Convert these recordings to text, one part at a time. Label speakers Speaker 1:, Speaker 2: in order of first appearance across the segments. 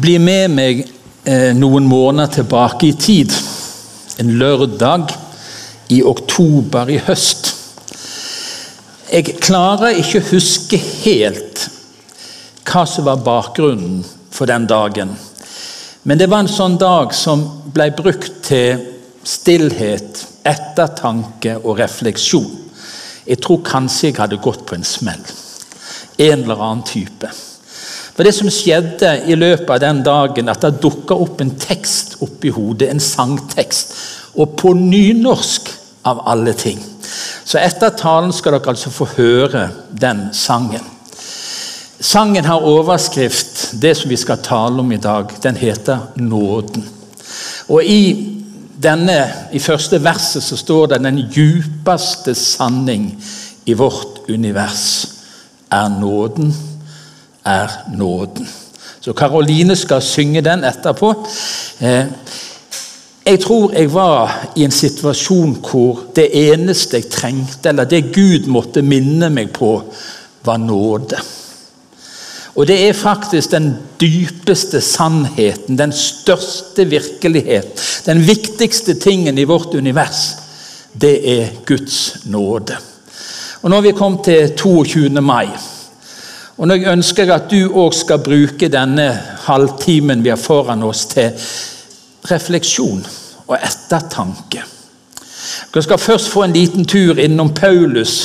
Speaker 1: bli med meg eh, noen måneder tilbake i tid. En lørdag i oktober i høst. Jeg klarer ikke å huske helt hva som var bakgrunnen for den dagen. Men det var en sånn dag som ble brukt til stillhet, ettertanke og refleksjon. Jeg tror kanskje jeg hadde gått på en smell. En eller annen type. For Det som skjedde i løpet av den dagen, at det dukka opp en tekst oppi hodet, en sangtekst, og på nynorsk av alle ting. Så etter talen skal dere altså få høre den sangen. Sangen har overskrift, det som vi skal tale om i dag. Den heter 'Nåden'. Og I denne, i første verset så står det 'Den djupeste sanning i vårt univers er nåden' er nåden. Så Karoline skal synge den etterpå. Eh, jeg tror jeg var i en situasjon hvor det eneste jeg trengte, eller det Gud måtte minne meg på, var nåde. Og det er faktisk den dypeste sannheten, den største virkelighet, den viktigste tingen i vårt univers. Det er Guds nåde. Og Nå har vi kommet til 22. mai. Og Nå ønsker jeg at du òg skal bruke denne halvtimen vi har foran oss, til refleksjon og ettertanke. Dere skal først få en liten tur innom Paulus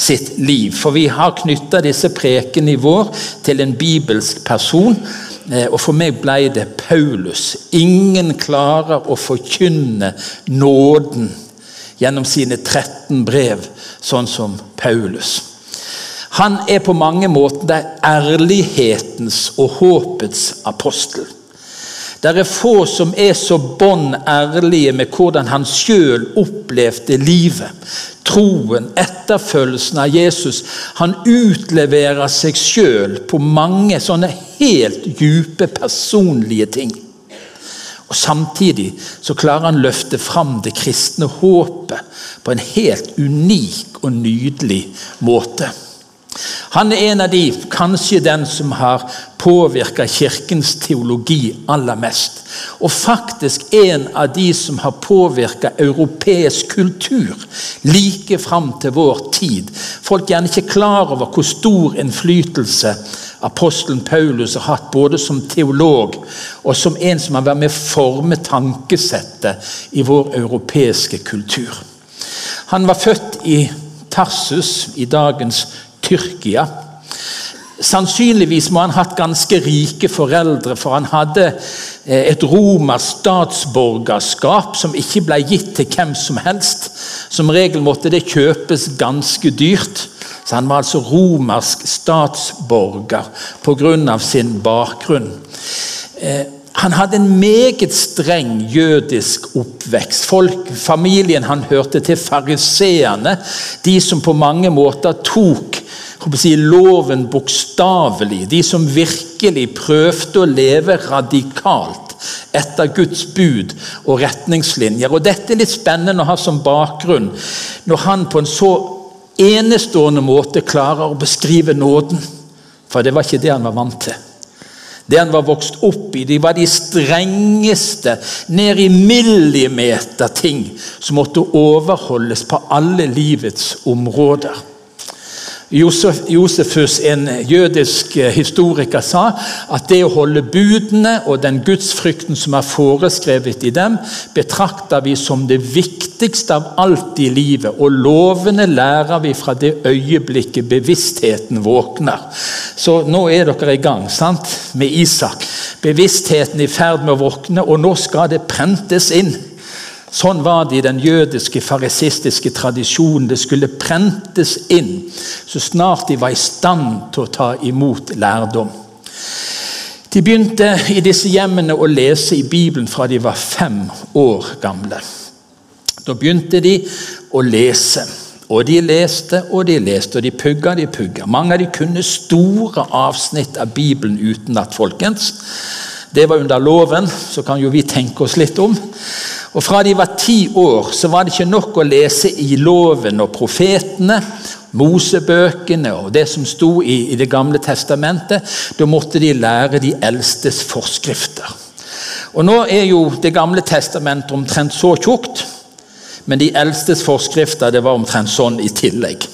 Speaker 1: sitt liv. For vi har knytta disse prekene i vår til en bibelsk person. Eh, og for meg ble det Paulus. Ingen klarer å forkynne nåden gjennom sine 13 brev, sånn som Paulus. Han er på mange måter ærlighetens og håpets apostel. Det er få som er så bånn ærlige med hvordan han sjøl opplevde livet. Troen, etterfølgelsen av Jesus. Han utleverer seg sjøl på mange sånne helt dype personlige ting. Og Samtidig så klarer han løfte fram det kristne håpet på en helt unik og nydelig måte. Han er en av de, kanskje den som har påvirka kirkens teologi aller mest. Og faktisk en av de som har påvirka europeisk kultur like fram til vår tid. Folk er gjerne ikke klar over hvor stor innflytelse apostelen Paulus har hatt både som teolog og som en som har vært med å forme tankesettet i vår europeiske kultur. Han var født i Tarsus, i dagens Tyrkia. Sannsynligvis må han ha hatt ganske rike foreldre, for han hadde eh, et romersk statsborgerskap som ikke ble gitt til hvem som helst. Som regel måtte det kjøpes ganske dyrt. Så Han var altså romersk statsborger pga. sin bakgrunn. Eh, han hadde en meget streng jødisk oppvekst. Folk, familien han hørte til fariseerne, de som på mange måter tok si, loven bokstavelig. De som virkelig prøvde å leve radikalt etter Guds bud og retningslinjer. Og Dette er litt spennende å ha som bakgrunn når han på en så enestående måte klarer å beskrive nåden. For det var ikke det han var vant til. Det han var vokst opp i, de var de strengeste, ned i millimeter ting som måtte overholdes på alle livets områder. Josefus, en jødisk eh, historiker, sa at det å holde budene og den gudsfrykten som er foreskrevet i dem, betrakter vi som det viktigste av alt i livet. Og lovene lærer vi fra det øyeblikket bevisstheten våkner. Så nå er dere i gang sant? med Isak. Bevisstheten er i ferd med å våkne, og nå skal det prentes inn. Sånn var det i den jødiske farisistiske tradisjonen. Det skulle prentes inn så snart de var i stand til å ta imot lærdom. De begynte i disse hjemmene å lese i Bibelen fra de var fem år gamle. Da begynte de å lese. Og de leste og de leste, og de pugga de pugga. Mange av de kunne store avsnitt av Bibelen utenat, folkens. Det var under loven, så kan jo vi tenke oss litt om. Og Fra de var ti år, så var det ikke nok å lese i loven og profetene Mosebøkene og det som sto i, i Det gamle testamentet. Da måtte de lære de eldstes forskrifter. Og Nå er jo Det gamle testamentet omtrent så tjukt, men de eldstes forskrifter det var omtrent sånn i tillegg.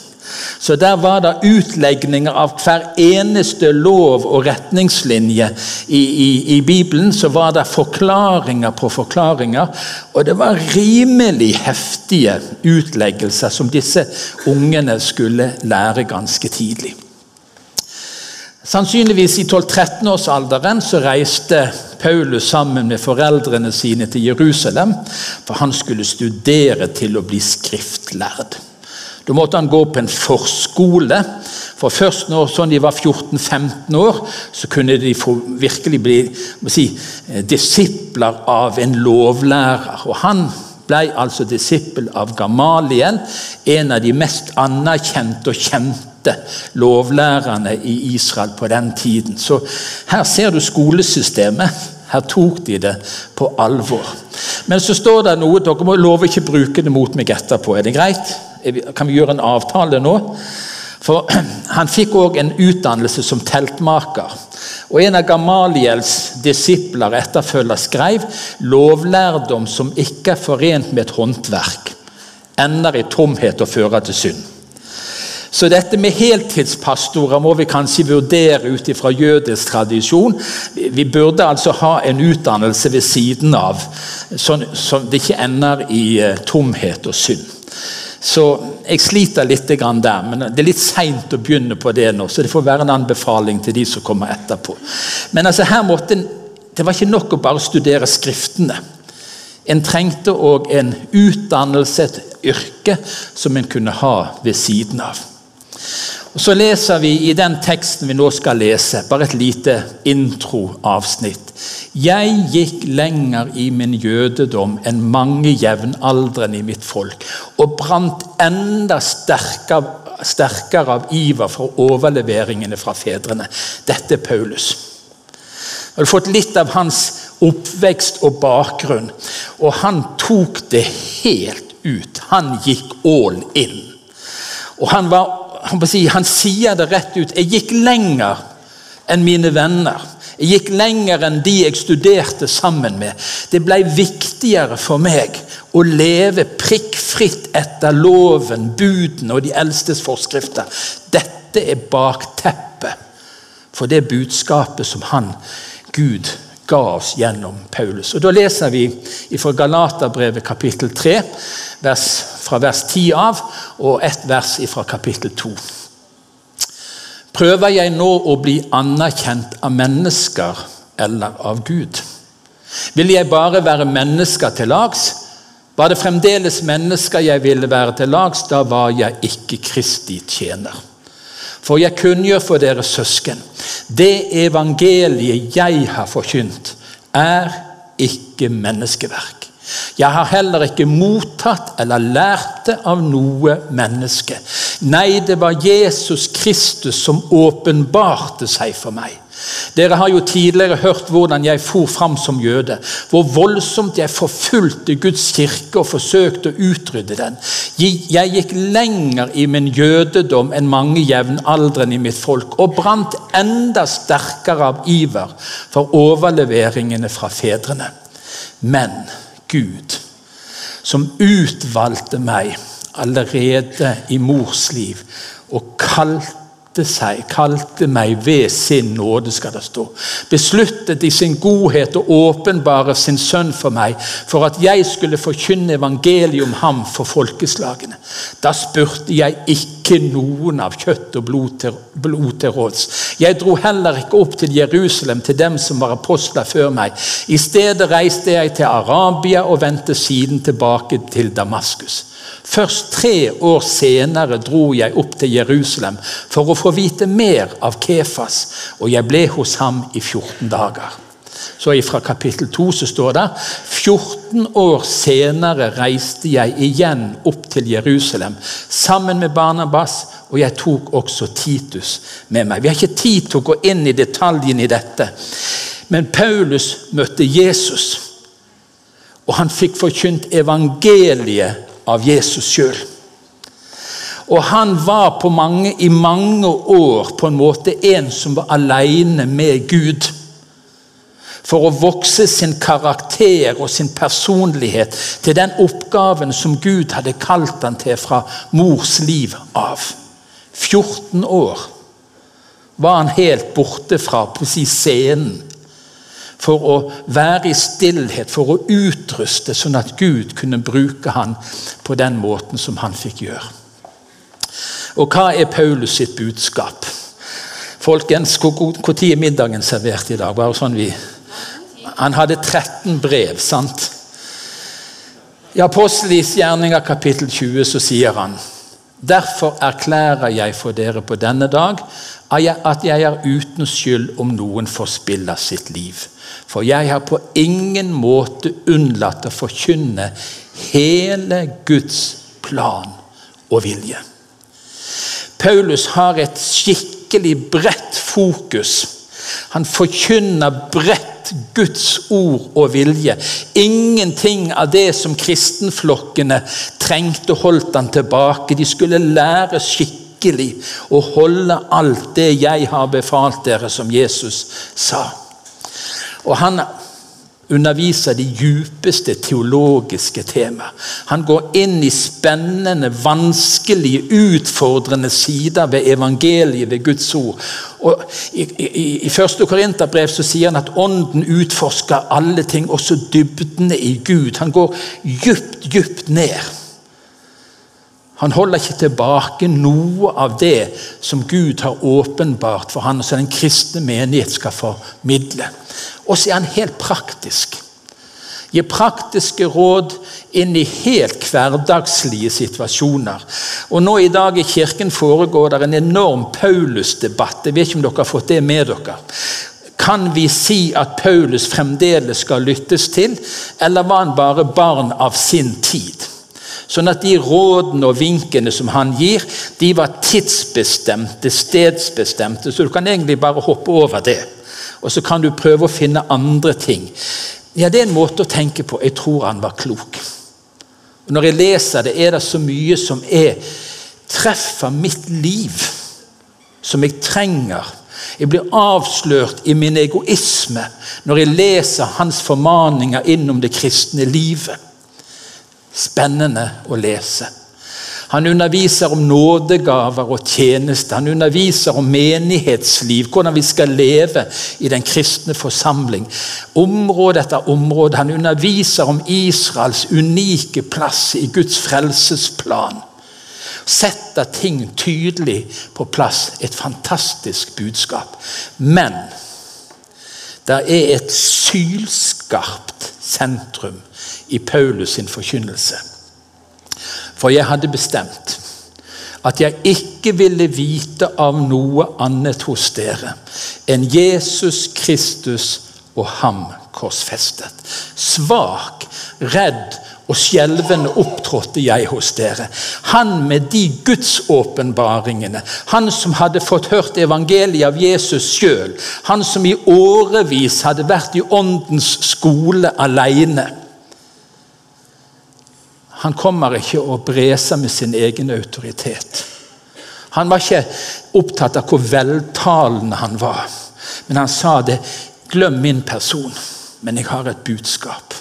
Speaker 1: Så der var det utlegninger av hver eneste lov og retningslinje i, i, i, Bibelen. Så var det forklaringer på forklaringer, og det var rimelig heftige utleggelser som disse ungene skulle lære ganske tidlig. Sannsynligvis i 12-13-årsalderen så reiste Paulus sammen med foreldrene sine til Jerusalem, for han skulle studere til å bli skriftlærd. Da måtte han gå på en forskole. For først når sånn de var 14-15 år, så kunne de virkelig bli si, eh, disipler av en lovlærer. Og Han ble altså disippel av Gamaliel, en av de mest anerkjente og kjente lovlærerne i Israel på den tiden. Så her ser du skolesystemet. Her tok de det på alvor. Men så står det noe Dere må love ikke bruke det mot meg etterpå. Er det greit? Kan vi gjøre en avtale nå? For Han fikk òg en utdannelse som teltmaker. Og En av Gamaliels disipler etterfølger skrev lovlærdom som ikke er forent med et håndverk, ender i tomhet og fører til synd. Så dette med heltidspastorer må vi kanskje vurdere ut fra jødisk tradisjon. Vi burde altså ha en utdannelse ved siden av, sånn at det ikke ender i eh, tomhet og synd. Så jeg sliter litt der, men det er litt seint å begynne på det nå. Så det får være en anbefaling til de som kommer etterpå. Men altså her måtte, det var ikke nok å bare studere Skriftene. En trengte òg en utdannelse, et yrke, som en kunne ha ved siden av. Og Så leser vi i den teksten vi nå skal lese, bare et lite introavsnitt. Jeg gikk lenger i min jødedom enn mange jevnaldrende i mitt folk, og brant enda sterkere, sterkere av iver for overleveringene fra fedrene. Dette er Paulus. Jeg har fått litt av hans oppvekst og bakgrunn, og han tok det helt ut. Han gikk all in. Og han var han, si, han sier det rett ut. Jeg gikk lenger enn mine venner. Jeg gikk lenger enn de jeg studerte sammen med. Det ble viktigere for meg å leve prikkfritt etter loven, budene og de eldstes forskrifter. Dette er bakteppet for det budskapet som han, Gud, ga oss gjennom Paulus. Og Da leser vi fra Galaterbrevet kapittel 3, vers, fra vers 10 av, og ett vers fra kapittel 2. Prøver jeg nå å bli anerkjent av mennesker eller av Gud? Vil jeg bare være mennesker til lags? Var det fremdeles mennesker jeg ville være til lags, da var jeg ikke Kristi tjener. For jeg kunngjør for dere søsken, det evangeliet jeg har forkynt, er ikke menneskeverk. Jeg har heller ikke mottatt eller lært det av noe menneske. Nei, det var Jesus Kristus som åpenbarte seg for meg. Dere har jo tidligere hørt hvordan jeg for fram som jøde. Hvor voldsomt jeg forfulgte Guds kirke og forsøkte å utrydde den. Jeg gikk lenger i min jødedom enn mange jevnaldrende i mitt folk, og brant enda sterkere av iver for overleveringene fra fedrene. Men Gud, som utvalgte meg allerede i mors liv og kalte seg, kalte meg ved sin nåde, skal det stå. Besluttet i sin godhet å åpenbare sin sønn for meg, for at jeg skulle forkynne evangeliet om ham for folkeslagene. Da spurte jeg ikke noen av kjøtt og blod til, blod til råds. Jeg dro heller ikke opp til Jerusalem til dem som var apostler før meg. I stedet reiste jeg til Arabia og vendte siden tilbake til Damaskus. Først tre år senere dro jeg opp til Jerusalem for å få vite mer av Kefas, og jeg ble hos ham i 14 dager. Så Fra kapittel 2 så står det 14 år senere reiste jeg igjen opp til Jerusalem sammen med Barnabas, og jeg tok også Titus med meg. Vi har ikke tid til å gå inn i detaljene i dette, men Paulus møtte Jesus, og han fikk forkynt evangeliet av Jesus sjøl. Og han var mange, i mange år på en måte en som var alene med Gud. For å vokse sin karakter og sin personlighet til den oppgaven som Gud hadde kalt han til fra mors liv av. 14 år var han helt borte fra scenen for å være i stillhet, for å utruste, sånn at Gud kunne bruke han på den måten som han fikk gjøre. Og hva er Paulus sitt budskap? Folkens, Når er middagen servert i dag? Bare sånn vi... Han hadde 13 brev, sant? I Apostelis gjerninger kapittel 20 så sier han Derfor erklærer jeg for dere på denne dag at jeg er uten skyld om noen forspiller sitt liv. For jeg har på ingen måte unnlatt å forkynne hele Guds plan og vilje. Paulus har et skikkelig bredt fokus. Han forkynner bredt Guds ord og vilje. Ingenting av det som kristenflokkene trengte, holdt han tilbake. De skulle lære skikkelig å holde alt det jeg har befalt dere, som Jesus sa. Og han underviser de djupeste teologiske temaer. Han går inn i spennende, vanskelige, utfordrende sider ved evangeliet, ved Guds ord. Og I, i, i første Korinterbrev så sier han at Ånden utforsker alle ting, også dybdene i Gud. Han går djupt, djupt ned. Han holder ikke tilbake noe av det som Gud har åpenbart for han, som den kristne menighet skal formidle. Og så er han helt praktisk. Gi praktiske råd inn i helt hverdagslige situasjoner. Og nå I dag i kirken foregår det en enorm Paulus-debatt. Jeg vet ikke om dere har fått det med dere. Kan vi si at Paulus fremdeles skal lyttes til, eller var han bare barn av sin tid? Sånn at de rådene og vinkene som han gir, de var tidsbestemte, stedsbestemte. Så du kan egentlig bare hoppe over det. Og så kan du prøve å finne andre ting. Ja, Det er en måte å tenke på. Jeg tror han var klok. Og Når jeg leser det, er det så mye som er treffer mitt liv. Som jeg trenger. Jeg blir avslørt i min egoisme når jeg leser hans formaninger innom det kristne livet spennende å lese. Han underviser om nådegaver og tjeneste. Han underviser om menighetsliv, hvordan vi skal leve i den kristne forsamling. Område etter område. Han underviser om Israels unike plass i Guds frelsesplan. Setter ting tydelig på plass. Et fantastisk budskap. Men det er et sylskarpt sentrum i Paulus sin forkynnelse. For jeg hadde bestemt at jeg ikke ville vite av noe annet hos dere enn Jesus Kristus og ham korsfestet. Svak, redd og skjelvende opptrådte jeg hos dere. Han med de gudsåpenbaringene, han som hadde fått hørt evangeliet av Jesus sjøl, han som i årevis hadde vært i åndens skole alene. Han kommer ikke og breser med sin egen autoritet. Han var ikke opptatt av hvor veltalende han var, men han sa det. Glem min person, men jeg har et budskap.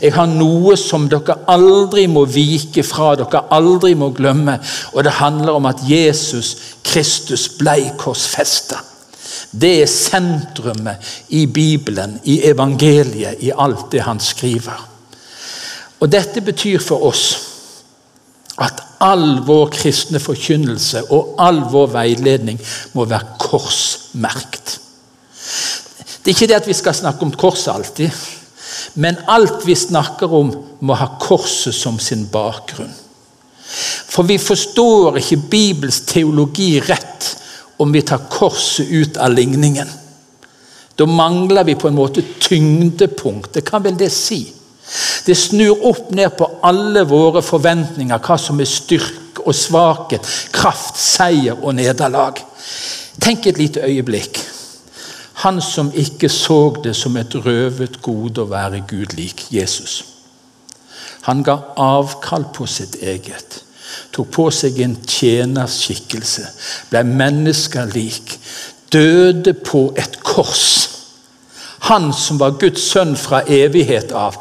Speaker 1: Jeg har noe som dere aldri må vike fra, dere aldri må glemme. Og det handler om at Jesus Kristus ble korsfesta. Det er sentrumet i Bibelen, i evangeliet, i alt det han skriver. Og Dette betyr for oss at all vår kristne forkynnelse og all vår veiledning må være korsmerkt. Det er ikke det at vi skal snakke om korset alltid, men alt vi snakker om, må ha korset som sin bakgrunn. For vi forstår ikke Bibels teologi rett om vi tar korset ut av ligningen. Da mangler vi på en måte tyngdepunkt. Det kan vel det si? Det snur opp ned på alle våre forventninger, hva som er styrke og svakhet, kraft, seier og nederlag. Tenk et lite øyeblikk. Han som ikke så det som et røvet gode å være Gud lik, Jesus. Han ga avkall på sitt eget tok på seg en tjenerskikkelse, ble menneskelik, døde på et kors. Han som var Guds sønn fra evighet av,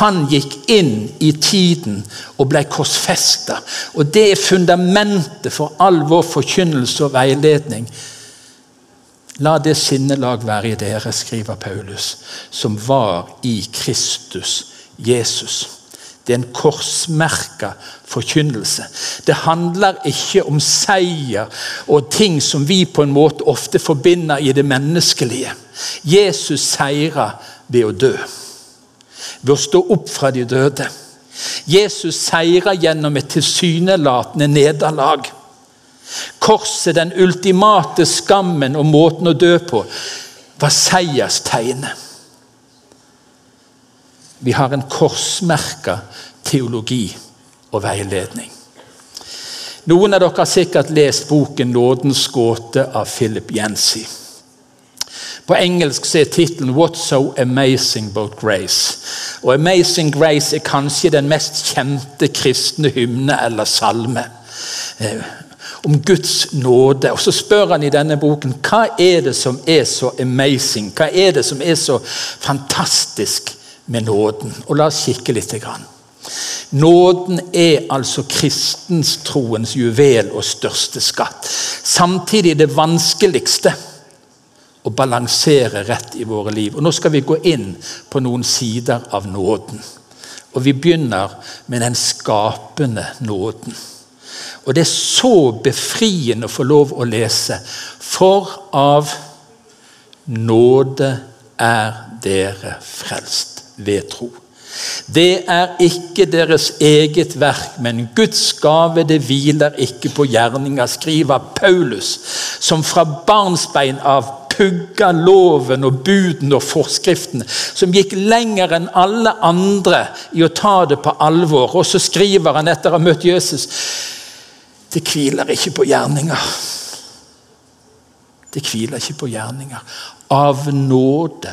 Speaker 1: han gikk inn i tiden og ble korsfesta. Og det er fundamentet for all vår forkynnelse og veiledning. La det sinnelag være i dere, skriver Paulus, som var i Kristus Jesus. Det er en korsmerka forkynnelse. Det handler ikke om seier og ting som vi på en måte ofte forbinder i det menneskelige. Jesus seira ved å dø. Ved å stå opp fra de døde. Jesus seira gjennom et tilsynelatende nederlag. Korset, den ultimate skammen og måten å dø på, var seierstegnet. Vi har en korsmerka teologi og veiledning. Noen av dere har sikkert lest boken 'Nådens gåte' av Philip Yancy. På engelsk er tittelen 'What's So Amazing About Grace'. Og 'Amazing Grace' er kanskje den mest kjente kristne hymne eller salme. Eh, om Guds nåde. Og Så spør han i denne boken hva er det som er så amazing, hva er det som er så fantastisk med nåden. Og La oss kikke litt. Nåden er altså kristenstroens juvel og største skatt. Samtidig det vanskeligste å balansere rett i våre liv. Og Nå skal vi gå inn på noen sider av nåden. Og Vi begynner med den skapende nåden. Og Det er så befriende å få lov å lese. For av nåde er dere frelst ved tro. Det er ikke deres eget verk, men Guds gave. Det hviler ikke på gjerninger, skriver Paulus, som fra barnsbein av pugga loven og buden og forskriften, som gikk lenger enn alle andre i å ta det på alvor. Og så skriver han etter å ha møtt Jesus det hviler ikke på gjerninger. Det hviler ikke på gjerninger. Av nåde.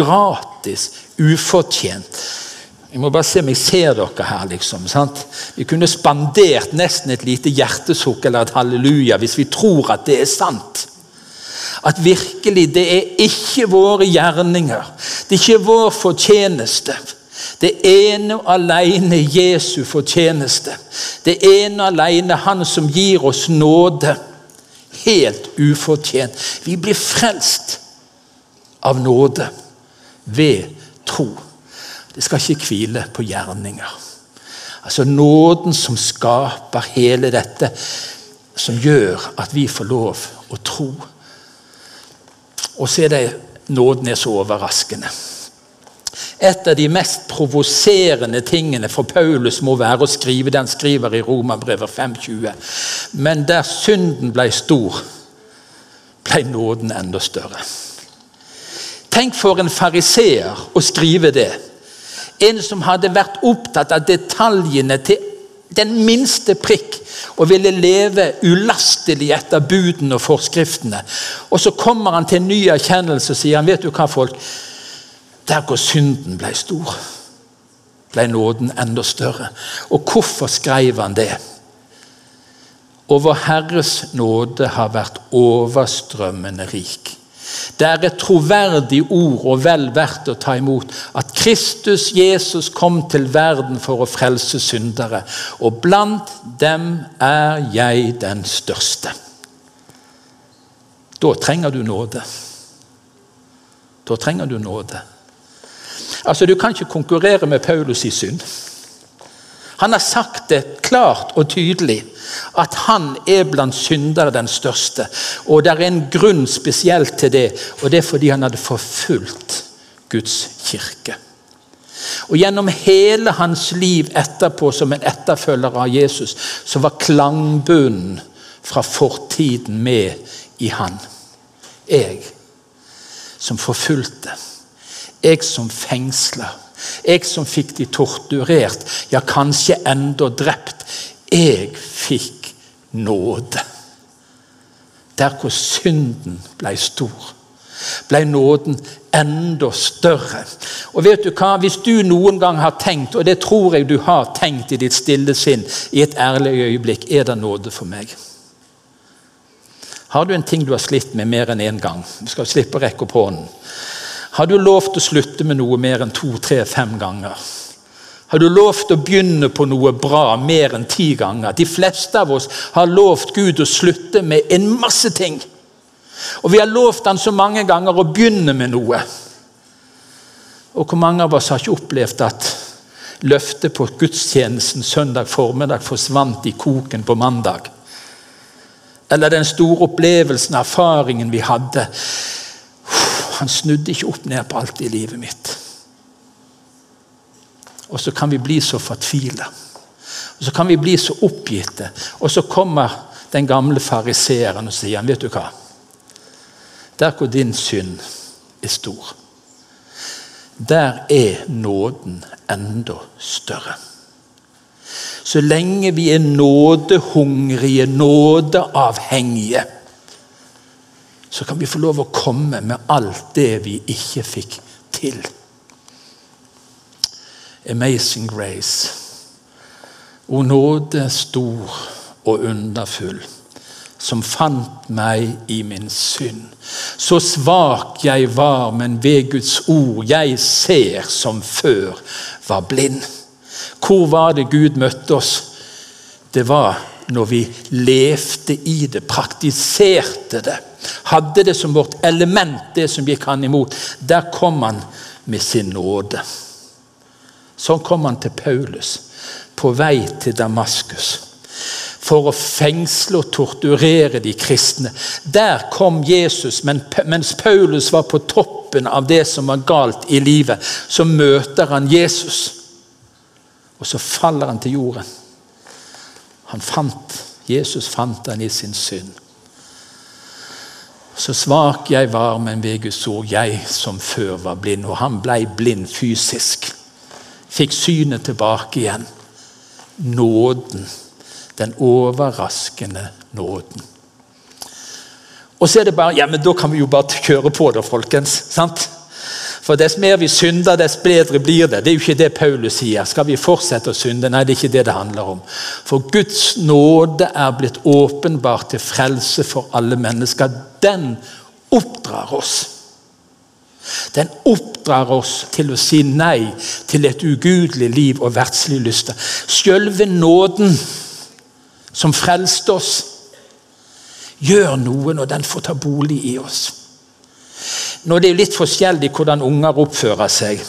Speaker 1: Gratis ufortjent. Jeg må bare se om jeg ser dere her. liksom, sant? Vi kunne spandert nesten et lite hjertesukk eller et halleluja hvis vi tror at det er sant. At virkelig det er ikke våre gjerninger, det er ikke vår fortjeneste. Det ene og alene Jesu fortjeneste. Det ene og alene Han som gir oss nåde. Helt ufortjent. Vi blir frelst av nåde ved tro. Det skal ikke hvile på gjerninger. Altså Nåden som skaper hele dette, som gjør at vi får lov å tro. Og så er det nåden er så overraskende. Et av de mest provoserende tingene for Paulus må være å skrive den skriver i Romerbrevet 5,20. Men der synden ble stor, ble nåden enda større. Tenk for en fariseer å skrive det. En som hadde vært opptatt av detaljene til den minste prikk og ville leve ulastelig etter budene og forskriftene. Og Så kommer han til en ny erkjennelse og sier han, vet du hva folk, der hvor synden ble stor, ble nåden enda større. Og hvorfor skrev han det? Og vår Herres nåde har vært overstrømmende rik. Det er et troverdig ord og vel verdt å ta imot at Kristus Jesus kom til verden for å frelse syndere, og blant dem er jeg den største. Da trenger du nåde. Da trenger du nåde. Altså, Du kan ikke konkurrere med Paulus i synd. Han har sagt det klart og tydelig at han er blant syndere den største. Og det er en grunn spesielt til det, og det er fordi han hadde forfulgt Guds kirke. Og Gjennom hele hans liv etterpå som en etterfølger av Jesus, så var klangbunnen fra fortiden med i han. Jeg som forfulgte. Jeg som fengsla. Jeg som fikk de torturert, ja, kanskje enda drept. Jeg fikk nåde. Der hvor synden ble stor. ble nåden enda større. Og vet du hva? Hvis du noen gang har tenkt, og det tror jeg du har tenkt i ditt stille sinn, i et ærlig øyeblikk, er det nåde for meg? Har du en ting du har slitt med mer enn én en gang? Du skal slippe å rekke opp hånden. Har du lovt å slutte med noe mer enn to, tre, fem ganger? Har du lovt å begynne på noe bra mer enn ti ganger? De fleste av oss har lovt Gud å slutte med en masse ting. Og vi har lovt han så mange ganger å begynne med noe. Og hvor mange av oss har ikke opplevd at løftet på gudstjenesten søndag formiddag forsvant i koken på mandag? Eller den store opplevelsen, erfaringen vi hadde. Han snudde ikke opp ned på alt i livet mitt. Og så kan vi bli så fortvila. Og så kan vi bli så oppgitte. Og så kommer den gamle fariseeren og sier vet du hva? Der hvor din synd er stor, der er nåden enda større. Så lenge vi er nådehungrige, nådeavhengige, så kan vi få lov å komme med alt det vi ikke fikk til. Amazing grace. O nåde stor og underfull, som fant meg i min synd. Så svak jeg var, men ved Guds ord jeg ser som før var blind. Hvor var det Gud møtte oss? Det var når vi levde i det, praktiserte det. Hadde det som vårt element, det som gikk han imot. Der kom han med sin nåde. Sånn kom han til Paulus på vei til Damaskus for å fengsle og torturere de kristne. Der kom Jesus, men mens Paulus var på toppen av det som var galt i livet, så møter han Jesus. Og så faller han til jorden. Han fant, Jesus fant han i sin synd. Så svak jeg var, men ved Guds ord, jeg som før var blind. Og han ble blind fysisk fikk synet tilbake igjen. Nåden. Den overraskende nåden. Og så er det bare Ja, men da kan vi jo bare kjøre på, da, folkens. sant? For dess mer vi synder, dess bedre blir det. Det er jo ikke det Paulus sier. Skal vi fortsette å synde? Nei, det er ikke det det handler om. For Guds nåde er blitt åpenbart til frelse for alle mennesker. Den oppdrar oss. Den oppdrar oss til å si nei til et ugudelig liv og verdslige lyster. Sjølve nåden som frelste oss, gjør noe når den får ta bolig i oss. Nå er det litt forskjellig hvordan unger oppfører seg.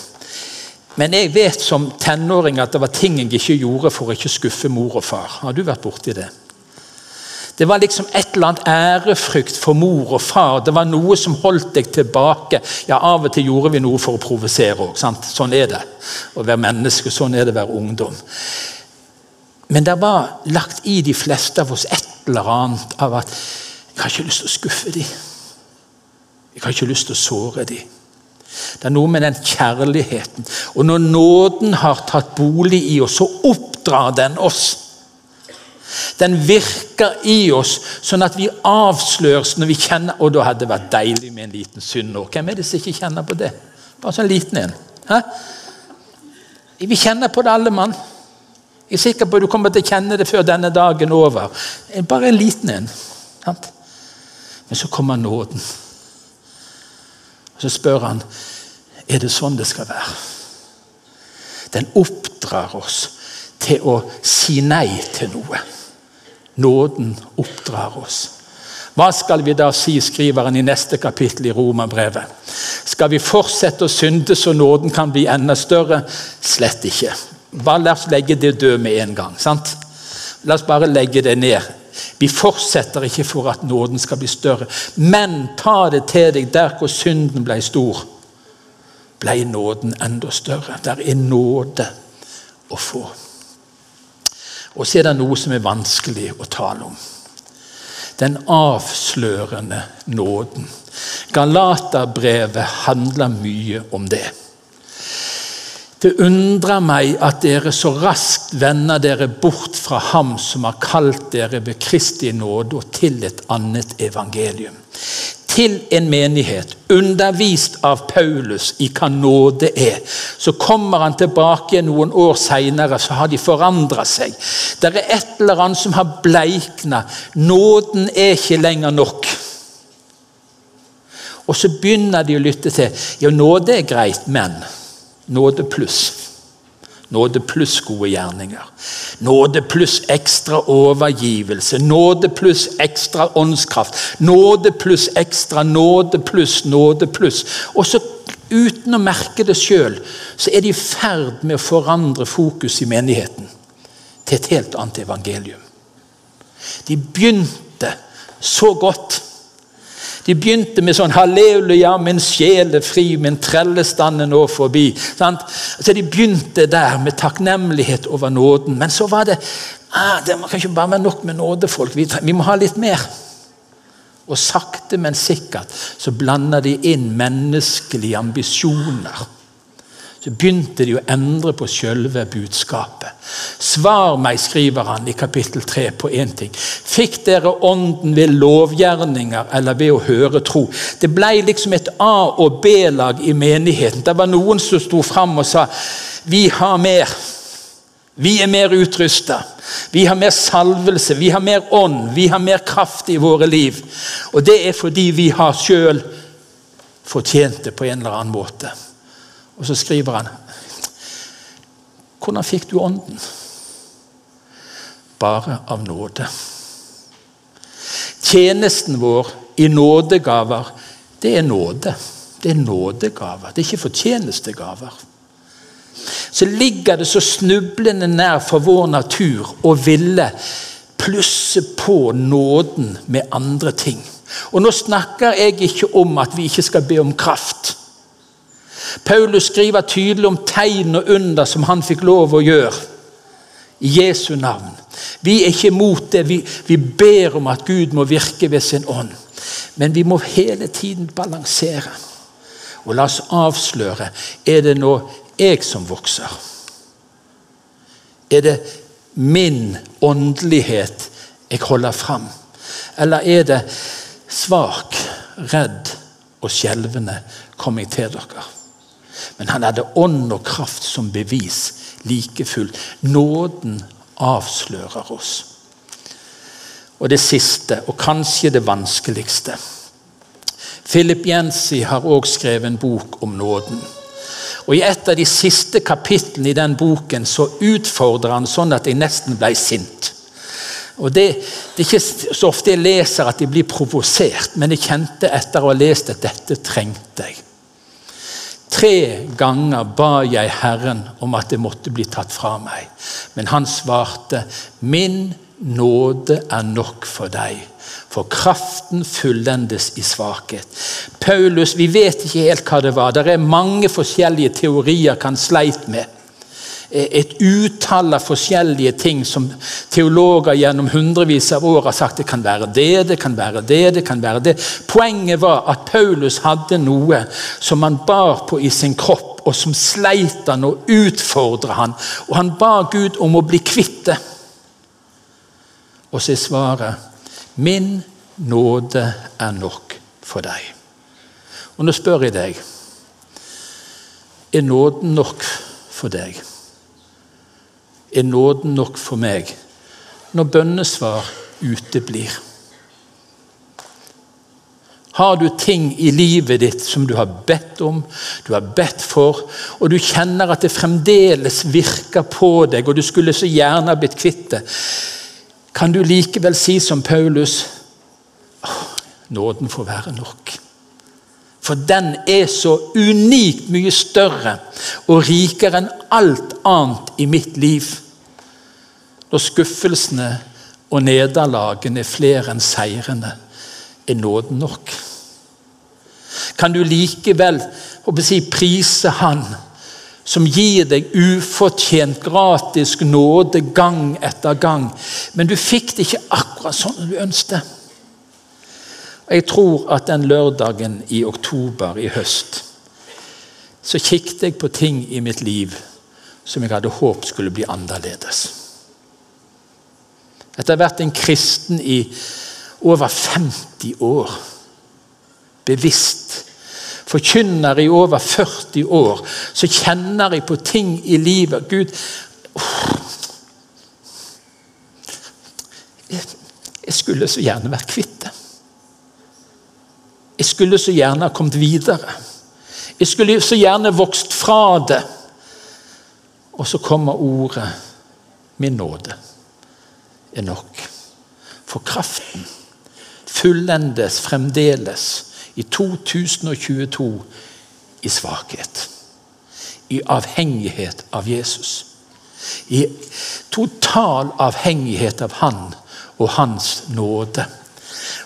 Speaker 1: Men jeg vet som tenåring at det var ting jeg ikke gjorde for å ikke skuffe mor og far. Har du vært borti det? Det var liksom et eller annet ærefrykt for mor og far. Det var noe som holdt deg tilbake. Ja, Av og til gjorde vi noe for å provosere òg. Sånn er det å være menneske. Sånn er det å være ungdom. Men det var lagt i de fleste av oss et eller annet av at jeg har ikke lyst til å skuffe dem. Jeg har ikke lyst til å såre dem. Det er noe med den kjærligheten. Og når nåden har tatt bolig i oss, så oppdrar den oss. Den virker i oss sånn at vi avsløres når vi kjenner Og da hadde det vært deilig med en liten synd nå. Hvem er det som ikke kjenner på det? Bare sånn liten en. Hæ? Vi kjenner på det, alle mann. Jeg er sikker på at du kommer til å kjenne det før denne dagen er over. Bare en liten en. Men så kommer nåden. Så spør han er det sånn det skal være. Den oppdrar oss til å si nei til noe. Nåden oppdrar oss. Hva skal vi da si, skriver han i neste kapittel i Romerbrevet? Skal vi fortsette å synde så nåden kan bli enda større? Slett ikke. Bare la oss legge det død med en gang. sant? La oss bare legge det ned. Vi fortsetter ikke for at nåden skal bli større. Men ta det til deg der hvor synden ble stor, ble nåden enda større. Der er nåde å få. Og så er det noe som er vanskelig å tale om. Den avslørende nåden. Galaterbrevet handler mye om det. Det undrer meg at dere så raskt vender dere bort fra Ham som har kalt dere ved Kristi nåde, og til et annet evangelium. til en menighet, undervist av Paulus i hva nåde er. Så kommer han tilbake noen år seinere, så har de forandra seg. Det er et eller annet som har bleikna. Nåden er ikke lenger nok. Og så begynner de å lytte til ja, nåde er greit, men nåde pluss. Nåde pluss gode gjerninger. Nåde pluss ekstra overgivelse. Nåde pluss ekstra åndskraft. Nåde pluss ekstra nåde pluss nåde pluss. Og så uten å merke det sjøl, så er de i ferd med å forandre fokus i menigheten til et helt annet evangelium. De begynte så godt de begynte med sånn 'Halleluja, min sjel er fri, min trellestand er nå forbi'. Så De begynte der med takknemlighet over nåden. Men så var det ah, det kan ikke bare være nok med nådefolk. Vi, vi må ha litt mer. Og sakte, men sikkert så blander de inn menneskelige ambisjoner så begynte de å endre på selve budskapet. Svar meg, skriver han i kapittel 3 på én ting. Fikk dere ånden ved lovgjerninger eller ved å høre tro? Det ble liksom et A- og B-lag i menigheten. Det var noen som sto fram og sa vi har mer. Vi er mer utrusta. Vi har mer salvelse, vi har mer ånd, vi har mer kraft i våre liv. Og det er fordi vi har sjøl fortjent det på en eller annen måte. Og så skriver han Hvordan fikk du ånden? Bare av nåde. Tjenesten vår i nådegaver, det er nåde. Det er nådegaver. Det er ikke fortjenestegaver. Så ligger det så snublende nær for vår natur å ville plusse på nåden med andre ting. Og nå snakker jeg ikke om at vi ikke skal be om kraft. Paulus skriver tydelig om tegn og under som han fikk lov å gjøre. I Jesu navn. Vi er ikke imot det. Vi, vi ber om at Gud må virke ved sin ånd. Men vi må hele tiden balansere. Og la oss avsløre er det nå jeg som vokser. Er det min åndelighet jeg holder fram? Eller er det svak, redd og skjelvende kommer jeg til dere? Men han hadde ånd og kraft som bevis like fullt. Nåden avslører oss. Og det siste, og kanskje det vanskeligste Philip Jensi har også skrevet en bok om nåden. Og I et av de siste kapitlene i den boken så utfordrer han sånn at jeg nesten ble sint. Og det, det, er ikke så ofte jeg leser at jeg blir provosert, men jeg kjente etter å ha lest at dette trengte jeg. Tre ganger ba jeg Herren om at det måtte bli tatt fra meg. Men han svarte, 'Min nåde er nok for deg', for kraften fullendes i svakhet. Paulus, Vi vet ikke helt hva det var. Det er mange forskjellige teorier han sleit med et utall av forskjellige ting som teologer gjennom hundrevis av år har sagt det kan være det, det kan være det, det kan være det. Poenget var at Paulus hadde noe som han bar på i sin kropp, og som sleit han og utfordra han. Og han ba Gud om å bli kvitt det. Og så er svaret Min nåde er nok for deg. Og nå spør jeg deg Er nåden nok for deg? Er nåden nok for meg når bønnesvar uteblir? Har du ting i livet ditt som du har bedt om, du har bedt for, og du kjenner at det fremdeles virker på deg, og du skulle så gjerne ha blitt kvitt det, kan du likevel si som Paulus nåden får være nok. For den er så unikt mye større og rikere enn alt annet i mitt liv. Når skuffelsene og nederlagene er flere enn seirene, er nåden nok. Kan du likevel si, prise Han som gir deg ufortjent, gratis nåde gang etter gang, men du fikk det ikke akkurat sånn du ønsket? Jeg tror at den lørdagen i oktober i høst så kikket jeg på ting i mitt liv som jeg hadde håpet skulle bli annerledes. Etter å ha vært en kristen i over 50 år bevisst. Forkynner i over 40 år, så kjenner jeg på ting i livet. Gud Jeg skulle så gjerne vært kvitt det. Jeg skulle så gjerne ha kommet videre. Jeg skulle så gjerne vokst fra det. Og så kommer ordet 'min nåde' er nok. For kraften fullendes fremdeles i 2022 i svakhet. I avhengighet av Jesus. I total avhengighet av Han og Hans nåde.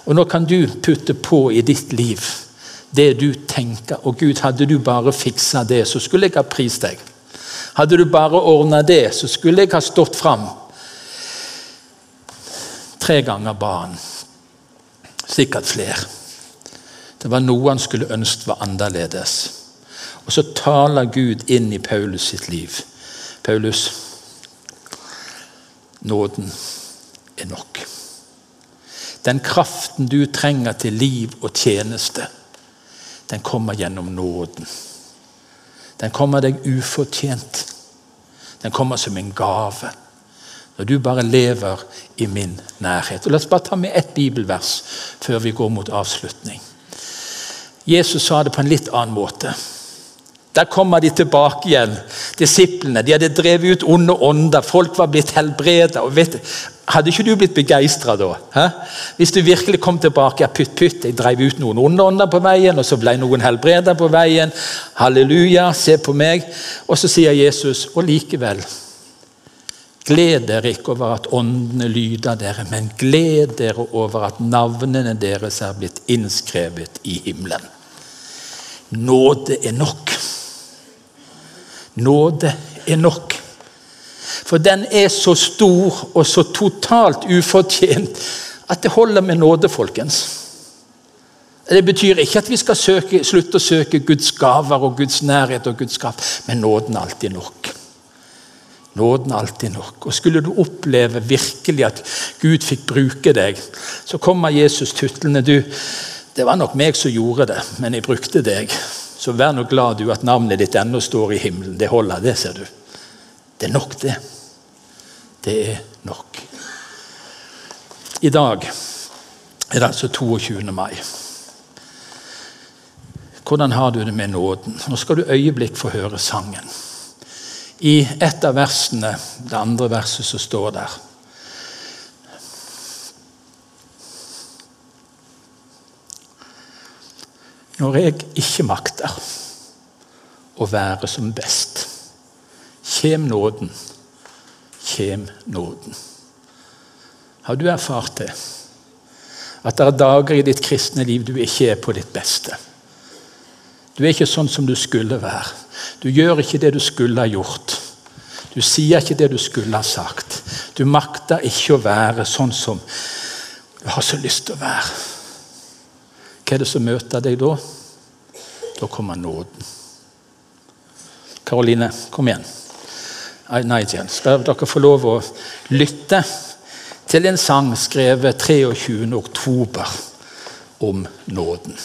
Speaker 1: Og Nå kan du putte på i ditt liv det du tenker. Og Gud, hadde du bare fiksa det, så skulle jeg ha prist deg. Hadde du bare ordna det, så skulle jeg ha stått fram. Tre ganger ba han. Sikkert flere. Det var noe han skulle ønske var annerledes. Og så taler Gud inn i Paulus sitt liv. Paulus, nåden er nok. Den kraften du trenger til liv og tjeneste, den kommer gjennom nåden. Den kommer deg ufortjent. Den kommer som en gave. Når du bare lever i min nærhet. Og La oss bare ta med ett bibelvers før vi går mot avslutning. Jesus sa det på en litt annen måte. Der kommer de tilbake igjen, disiplene. De hadde drevet ut onde ånder. Folk var blitt helbredet. Og vet, hadde ikke du blitt begeistra da? Hæ? Hvis du virkelig kom tilbake ja, pytt, pytt, jeg drev ut noen onde på veien, og så ble noen helbreda på veien. Halleluja, se på meg. Og så sier Jesus, og likevel Gled dere ikke over at åndene lyder dere, men gled dere over at navnene deres er blitt innskrevet i himmelen. Nåde er nok. Nåde er nok. For den er så stor og så totalt ufortjent at det holder med nåde, folkens. Det betyr ikke at vi skal søke, slutte å søke Guds gaver og Guds nærhet og Guds kraft, men nåden er alltid nok. Nåden er alltid nok. Og Skulle du oppleve virkelig at Gud fikk bruke deg, så kommer Jesus tutlende. Du, det var nok meg som gjorde det, men jeg brukte deg. Så vær nå glad du at navnet ditt ennå står i himmelen. Det holder, det, ser du. Det er nok, det. Det er nok. I dag er det altså 22. mai. Hvordan har du det med nåden? Nå skal du øyeblikk få høre sangen. I et av versene, det andre verset, som står der Når jeg ikke makter å være som best, kjem nåden, kjem nåden. Har du erfart det? At det er dager i ditt kristne liv du ikke er på ditt beste. Du er ikke sånn som du skulle være. Du gjør ikke det du skulle ha gjort. Du sier ikke det du skulle ha sagt. Du makter ikke å være sånn som du har så lyst til å være. Hva er det som møter deg da? Da kommer nåden. Karoline, kom igjen. Nigel, skal dere få lov å lytte til en sang skrevet 23. oktober om nåden.